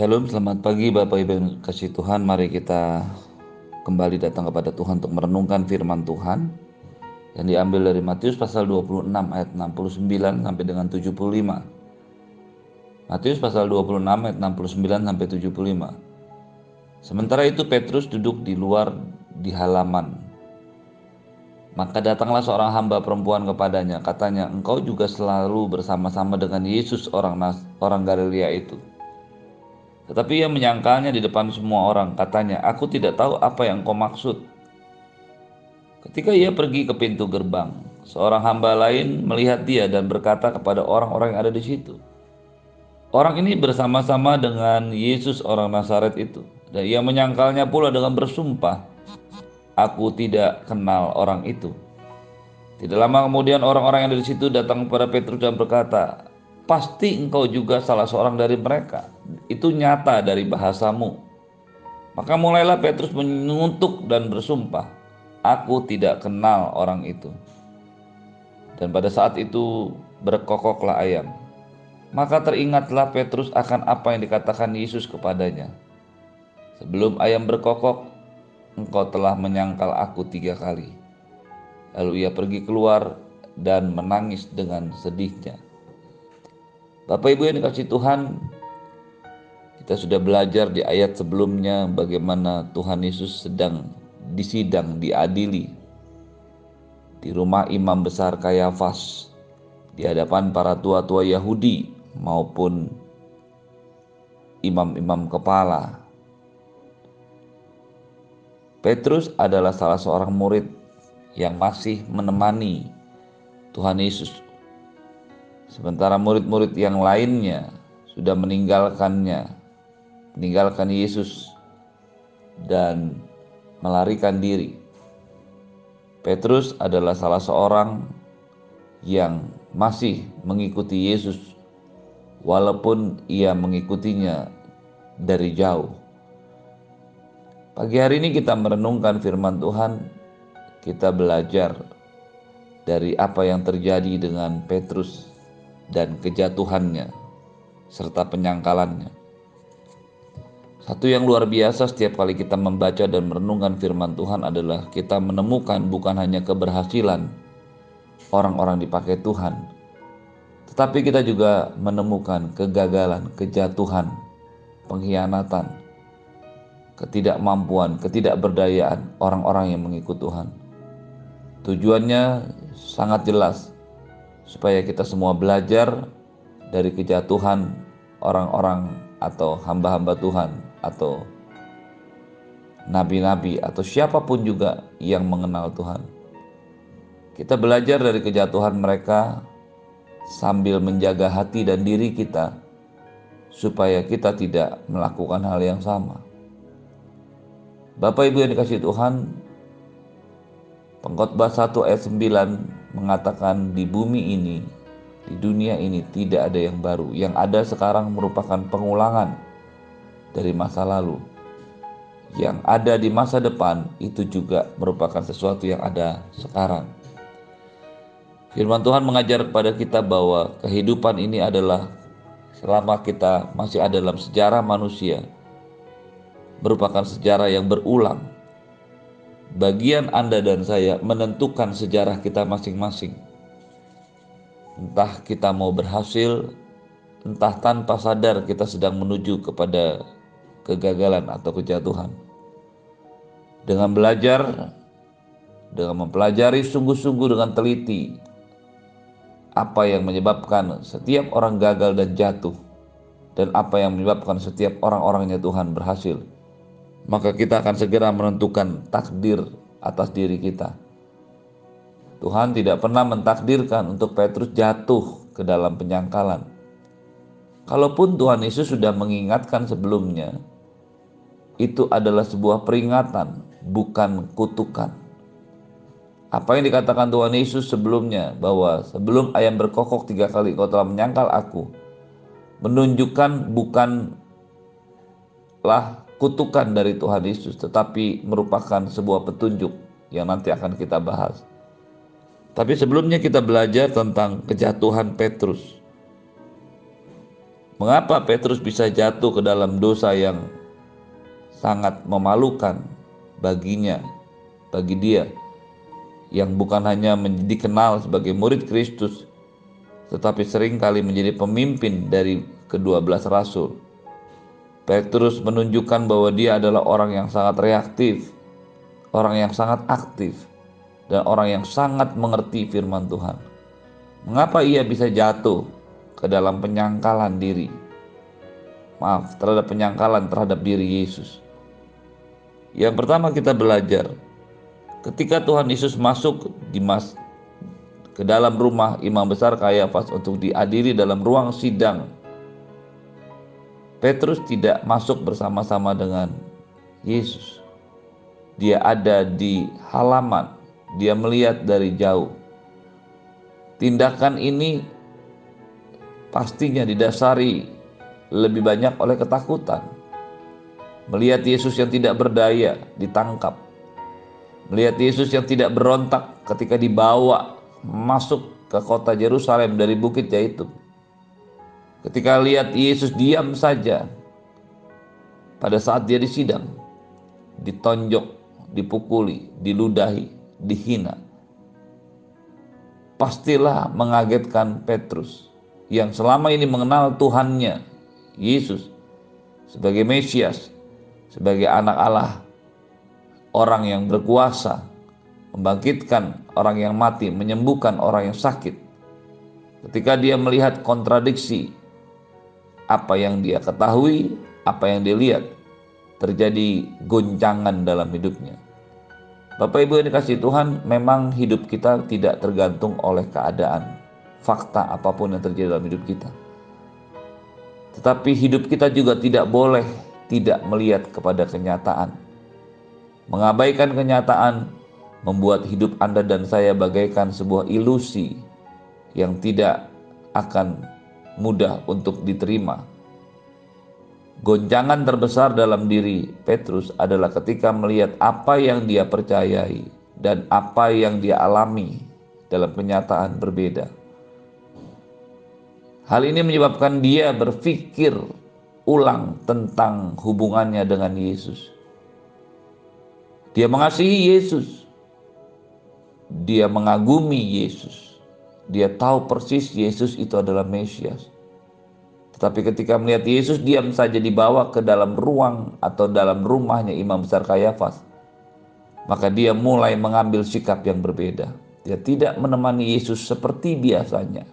Shalom, selamat pagi Bapak Ibu yang kasih Tuhan. Mari kita kembali datang kepada Tuhan untuk merenungkan firman Tuhan yang diambil dari Matius pasal 26 ayat 69 sampai dengan 75. Matius pasal 26 ayat 69 sampai 75. Sementara itu Petrus duduk di luar di halaman. Maka datanglah seorang hamba perempuan kepadanya, katanya, "Engkau juga selalu bersama-sama dengan Yesus orang orang Galilea itu." Tetapi ia menyangkalnya di depan semua orang, katanya, "Aku tidak tahu apa yang kau maksud." Ketika ia pergi ke pintu gerbang, seorang hamba lain melihat dia dan berkata kepada orang-orang yang ada di situ, Orang ini bersama-sama dengan Yesus orang Nazaret itu. Dan ia menyangkalnya pula dengan bersumpah, Aku tidak kenal orang itu. Tidak lama kemudian orang-orang yang ada di situ datang kepada Petrus dan berkata, Pasti engkau juga salah seorang dari mereka. Itu nyata dari bahasamu. Maka mulailah Petrus mengutuk dan bersumpah, Aku tidak kenal orang itu. Dan pada saat itu berkokoklah ayam. Maka teringatlah Petrus akan apa yang dikatakan Yesus kepadanya. Sebelum ayam berkokok, engkau telah menyangkal aku tiga kali. Lalu ia pergi keluar dan menangis dengan sedihnya. Bapak Ibu yang dikasih Tuhan, kita sudah belajar di ayat sebelumnya bagaimana Tuhan Yesus sedang disidang, diadili di rumah imam besar Kayafas di hadapan para tua-tua Yahudi maupun imam-imam kepala. Petrus adalah salah seorang murid yang masih menemani Tuhan Yesus. Sementara murid-murid yang lainnya sudah meninggalkannya, meninggalkan Yesus dan melarikan diri. Petrus adalah salah seorang yang masih mengikuti Yesus walaupun ia mengikutinya dari jauh. Pagi hari ini kita merenungkan firman Tuhan, kita belajar dari apa yang terjadi dengan Petrus dan kejatuhannya serta penyangkalannya. Satu yang luar biasa setiap kali kita membaca dan merenungkan firman Tuhan adalah kita menemukan bukan hanya keberhasilan orang-orang dipakai Tuhan, tetapi kita juga menemukan kegagalan, kejatuhan, pengkhianatan, ketidakmampuan, ketidakberdayaan orang-orang yang mengikut Tuhan. Tujuannya sangat jelas supaya kita semua belajar dari kejatuhan orang-orang atau hamba-hamba Tuhan atau nabi-nabi atau siapa pun juga yang mengenal Tuhan. Kita belajar dari kejatuhan mereka sambil menjaga hati dan diri kita supaya kita tidak melakukan hal yang sama. Bapak Ibu yang dikasih Tuhan, Pengkhotbah 1 ayat 9 mengatakan di bumi ini, di dunia ini tidak ada yang baru. Yang ada sekarang merupakan pengulangan dari masa lalu. Yang ada di masa depan itu juga merupakan sesuatu yang ada sekarang. Firman Tuhan mengajar kepada kita bahwa kehidupan ini adalah selama kita masih ada dalam sejarah manusia merupakan sejarah yang berulang. Bagian Anda dan saya menentukan sejarah kita masing-masing. Entah kita mau berhasil, entah tanpa sadar kita sedang menuju kepada kegagalan atau kejatuhan. Dengan belajar, dengan mempelajari sungguh-sungguh dengan teliti, apa yang menyebabkan setiap orang gagal dan jatuh dan apa yang menyebabkan setiap orang-orangnya Tuhan berhasil maka kita akan segera menentukan takdir atas diri kita Tuhan tidak pernah mentakdirkan untuk Petrus jatuh ke dalam penyangkalan kalaupun Tuhan Yesus sudah mengingatkan sebelumnya itu adalah sebuah peringatan bukan kutukan. Apa yang dikatakan Tuhan Yesus sebelumnya bahwa sebelum ayam berkokok tiga kali kau telah menyangkal aku menunjukkan bukanlah kutukan dari Tuhan Yesus tetapi merupakan sebuah petunjuk yang nanti akan kita bahas. Tapi sebelumnya kita belajar tentang kejatuhan Petrus. Mengapa Petrus bisa jatuh ke dalam dosa yang sangat memalukan baginya, bagi dia, yang bukan hanya dikenal sebagai murid Kristus, tetapi sering kali menjadi pemimpin dari kedua belas rasul. Petrus menunjukkan bahwa dia adalah orang yang sangat reaktif, orang yang sangat aktif, dan orang yang sangat mengerti firman Tuhan. Mengapa ia bisa jatuh ke dalam penyangkalan diri. Maaf, terhadap penyangkalan terhadap diri Yesus. Yang pertama kita belajar ketika Tuhan Yesus masuk di mas ke dalam rumah imam besar Kayafas untuk diadili dalam ruang sidang. Petrus tidak masuk bersama-sama dengan Yesus. Dia ada di halaman, dia melihat dari jauh. Tindakan ini pastinya didasari lebih banyak oleh ketakutan. Melihat Yesus yang tidak berdaya ditangkap. Melihat Yesus yang tidak berontak ketika dibawa masuk ke kota Yerusalem dari Bukit Zaitun. Ketika lihat Yesus diam saja pada saat dia disidang, ditonjok, dipukuli, diludahi, dihina. Pastilah mengagetkan Petrus yang selama ini mengenal Tuhannya, Yesus, sebagai Mesias, sebagai anak Allah, orang yang berkuasa, membangkitkan orang yang mati, menyembuhkan orang yang sakit. Ketika dia melihat kontradiksi apa yang dia ketahui, apa yang dia lihat, terjadi goncangan dalam hidupnya. Bapak Ibu yang dikasih Tuhan, memang hidup kita tidak tergantung oleh keadaan fakta apa pun yang terjadi dalam hidup kita. Tetapi hidup kita juga tidak boleh tidak melihat kepada kenyataan. Mengabaikan kenyataan membuat hidup Anda dan saya bagaikan sebuah ilusi yang tidak akan mudah untuk diterima. Goncangan terbesar dalam diri Petrus adalah ketika melihat apa yang dia percayai dan apa yang dia alami dalam kenyataan berbeda. Hal ini menyebabkan dia berpikir ulang tentang hubungannya dengan Yesus. Dia mengasihi Yesus. Dia mengagumi Yesus. Dia tahu persis Yesus itu adalah Mesias. Tetapi ketika melihat Yesus diam saja dibawa ke dalam ruang atau dalam rumahnya Imam Besar Kayafas, maka dia mulai mengambil sikap yang berbeda. Dia tidak menemani Yesus seperti biasanya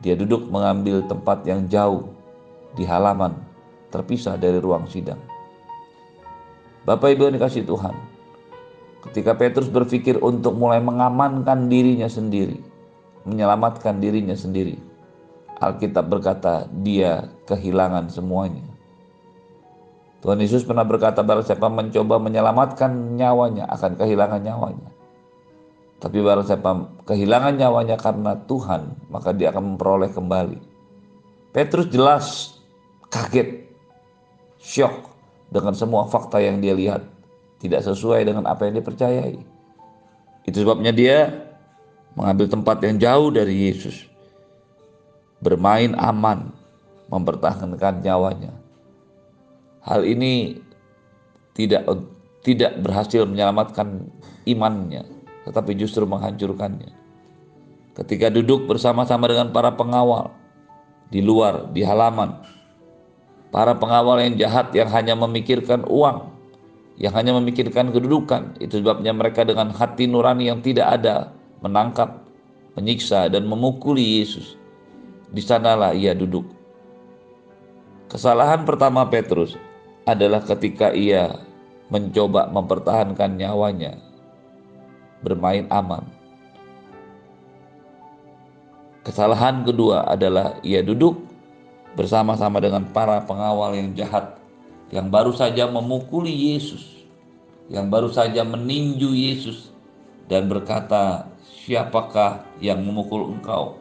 dia duduk mengambil tempat yang jauh di halaman terpisah dari ruang sidang. Bapak Ibu yang dikasih Tuhan, ketika Petrus berpikir untuk mulai mengamankan dirinya sendiri, menyelamatkan dirinya sendiri, Alkitab berkata dia kehilangan semuanya. Tuhan Yesus pernah berkata barang siapa mencoba menyelamatkan nyawanya akan kehilangan nyawanya. Tapi barang siapa kehilangan nyawanya karena Tuhan, maka dia akan memperoleh kembali. Petrus jelas kaget, syok dengan semua fakta yang dia lihat. Tidak sesuai dengan apa yang dia percayai. Itu sebabnya dia mengambil tempat yang jauh dari Yesus. Bermain aman, mempertahankan nyawanya. Hal ini tidak tidak berhasil menyelamatkan imannya, tetapi justru menghancurkannya. Ketika duduk bersama-sama dengan para pengawal di luar, di halaman, para pengawal yang jahat yang hanya memikirkan uang, yang hanya memikirkan kedudukan, itu sebabnya mereka dengan hati nurani yang tidak ada menangkap, menyiksa, dan memukuli Yesus. Di sanalah ia duduk. Kesalahan pertama Petrus adalah ketika ia mencoba mempertahankan nyawanya bermain aman. Kesalahan kedua adalah ia duduk bersama-sama dengan para pengawal yang jahat yang baru saja memukuli Yesus, yang baru saja meninju Yesus dan berkata, "Siapakah yang memukul engkau?"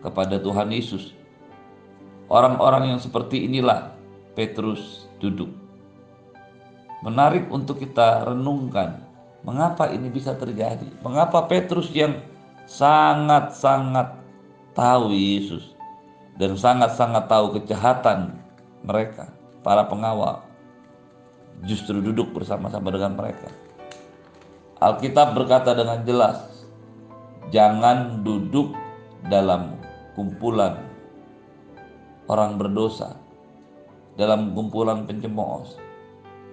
kepada Tuhan Yesus. Orang-orang yang seperti inilah Petrus duduk. Menarik untuk kita renungkan Mengapa ini bisa terjadi? Mengapa Petrus yang sangat-sangat tahu Yesus, dan sangat-sangat tahu kejahatan mereka, para pengawal, justru duduk bersama-sama dengan mereka. Alkitab berkata dengan jelas, jangan duduk dalam kumpulan orang berdosa, dalam kumpulan pencemooh.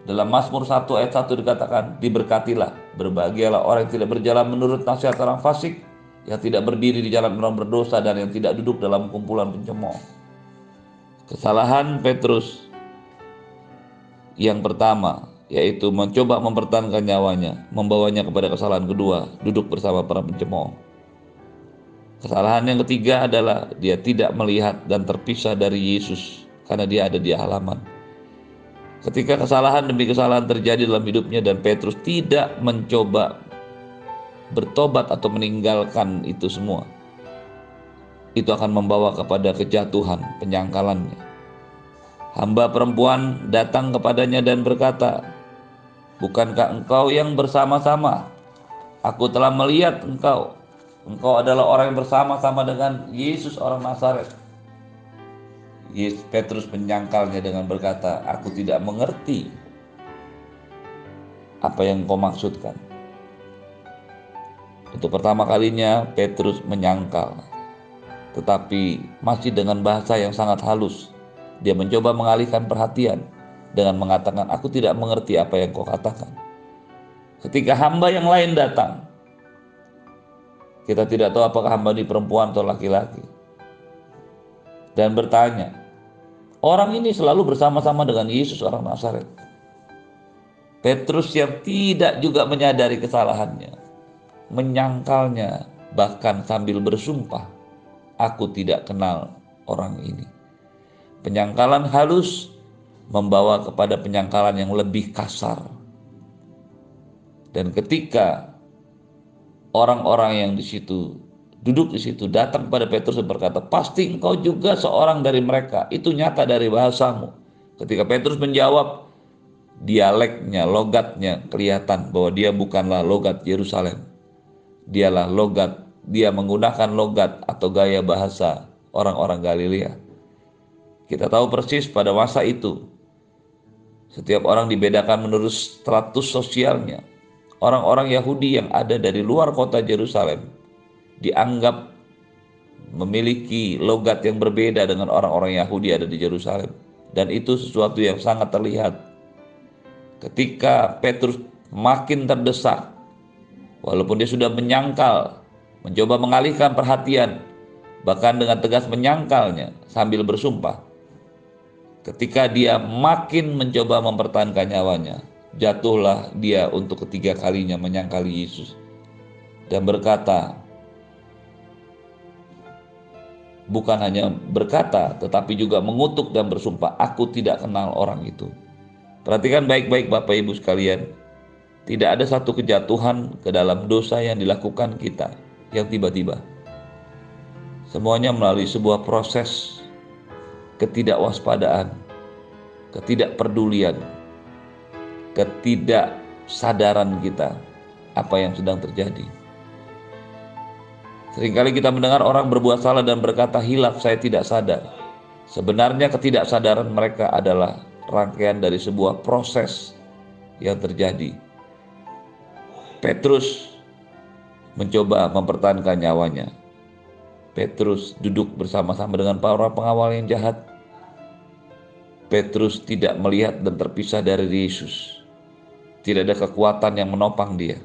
Dalam Mazmur 1 ayat 1 dikatakan, diberkatilah, berbahagialah orang yang tidak berjalan menurut nasihat orang fasik, yang tidak berdiri di jalan orang berdosa, dan yang tidak duduk dalam kumpulan pencemooh. Kesalahan Petrus yang pertama yaitu mencoba mempertahankan nyawanya, membawanya kepada kesalahan kedua, duduk bersama para pencemooh. Kesalahan yang ketiga adalah dia tidak melihat dan terpisah dari Yesus karena dia ada di halaman. Ketika kesalahan demi kesalahan terjadi dalam hidupnya dan Petrus tidak mencoba bertobat atau meninggalkan itu semua, itu akan membawa kepada kejatuhan, penyangkalannya. Hamba perempuan datang kepadanya dan berkata, Bukankah engkau yang bersama-sama? Aku telah melihat engkau. Engkau adalah orang yang bersama-sama dengan Yesus orang Nazaret. Yesus Petrus menyangkalnya dengan berkata, "Aku tidak mengerti apa yang kau maksudkan." Untuk pertama kalinya Petrus menyangkal, tetapi masih dengan bahasa yang sangat halus. Dia mencoba mengalihkan perhatian dengan mengatakan, "Aku tidak mengerti apa yang kau katakan." Ketika hamba yang lain datang, kita tidak tahu apakah hamba ini perempuan atau laki-laki, dan bertanya, "Orang ini selalu bersama-sama dengan Yesus orang Nazaret." Petrus yang tidak juga menyadari kesalahannya, menyangkalnya, bahkan sambil bersumpah, "Aku tidak kenal orang ini." Penyangkalan halus membawa kepada penyangkalan yang lebih kasar. Dan ketika orang-orang yang di situ duduk di situ datang kepada Petrus dan berkata, "Pasti engkau juga seorang dari mereka." Itu nyata dari bahasamu. Ketika Petrus menjawab, dialeknya, logatnya kelihatan bahwa dia bukanlah logat Yerusalem. Dialah logat, dia menggunakan logat atau gaya bahasa orang-orang Galilea. Kita tahu persis pada masa itu setiap orang dibedakan menurut status sosialnya. Orang-orang Yahudi yang ada dari luar kota Yerusalem dianggap memiliki logat yang berbeda dengan orang-orang Yahudi ada di Yerusalem. Dan itu sesuatu yang sangat terlihat. Ketika Petrus makin terdesak, walaupun dia sudah menyangkal, mencoba mengalihkan perhatian, bahkan dengan tegas menyangkalnya sambil bersumpah, Ketika dia makin mencoba mempertahankan nyawanya, jatuhlah dia untuk ketiga kalinya menyangkali Yesus dan berkata, bukan hanya berkata, tetapi juga mengutuk dan bersumpah, "Aku tidak kenal orang itu." Perhatikan baik-baik, Bapak Ibu sekalian, tidak ada satu kejatuhan ke dalam dosa yang dilakukan kita yang tiba-tiba. Semuanya melalui sebuah proses ketidakwaspadaan, ketidakpedulian, ketidaksadaran kita apa yang sedang terjadi. Seringkali kita mendengar orang berbuat salah dan berkata hilaf saya tidak sadar. Sebenarnya ketidaksadaran mereka adalah rangkaian dari sebuah proses yang terjadi. Petrus mencoba mempertahankan nyawanya. Petrus duduk bersama-sama dengan para pengawal yang jahat Petrus tidak melihat dan terpisah dari Yesus. Tidak ada kekuatan yang menopang dia.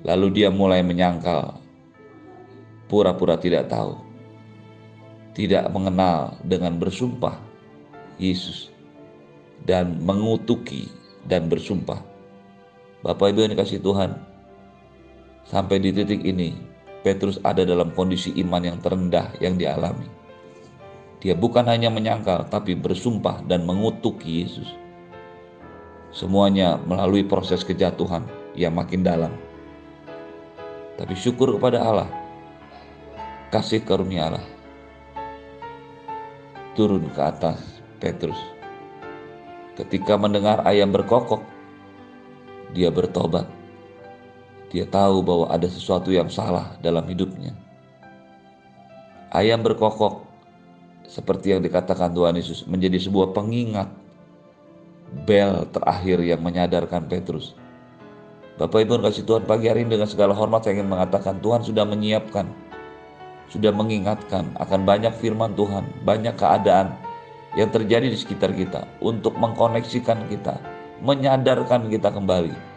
Lalu dia mulai menyangkal, pura-pura tidak tahu, tidak mengenal dengan bersumpah Yesus dan mengutuki dan bersumpah. Bapak Ibu yang dikasih Tuhan, sampai di titik ini Petrus ada dalam kondisi iman yang terendah yang dialami dia bukan hanya menyangkal, tapi bersumpah dan mengutuk Yesus. Semuanya melalui proses kejatuhan yang makin dalam. Tapi syukur kepada Allah, kasih karunia Allah turun ke atas Petrus. Ketika mendengar ayam berkokok, dia bertobat. Dia tahu bahwa ada sesuatu yang salah dalam hidupnya. Ayam berkokok seperti yang dikatakan Tuhan Yesus menjadi sebuah pengingat bel terakhir yang menyadarkan Petrus. Bapak Ibu kasih Tuhan pagi hari ini dengan segala hormat saya ingin mengatakan Tuhan sudah menyiapkan, sudah mengingatkan akan banyak firman Tuhan, banyak keadaan yang terjadi di sekitar kita untuk mengkoneksikan kita, menyadarkan kita kembali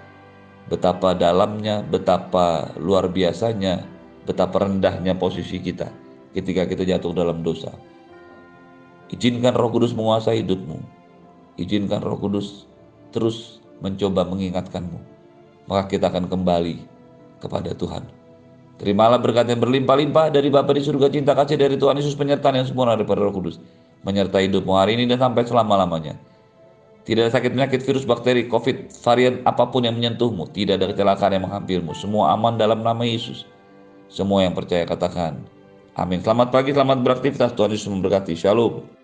betapa dalamnya, betapa luar biasanya, betapa rendahnya posisi kita ketika kita jatuh dalam dosa. Izinkan Roh Kudus menguasai hidupmu. Izinkan Roh Kudus terus mencoba mengingatkanmu. Maka kita akan kembali kepada Tuhan. Terimalah berkat yang berlimpah-limpah dari Bapa di surga cinta kasih dari Tuhan Yesus penyertaan yang sempurna daripada Roh Kudus menyertai hidupmu hari ini dan sampai selama-lamanya. Tidak ada sakit penyakit virus bakteri COVID varian apa pun yang menyentuhmu, tidak ada kecelakaan yang menghampirmu. Semua aman dalam nama Yesus. Semua yang percaya katakan, Amin. Selamat pagi, selamat beraktivitas. Tuhan Yesus memberkati. Shalom.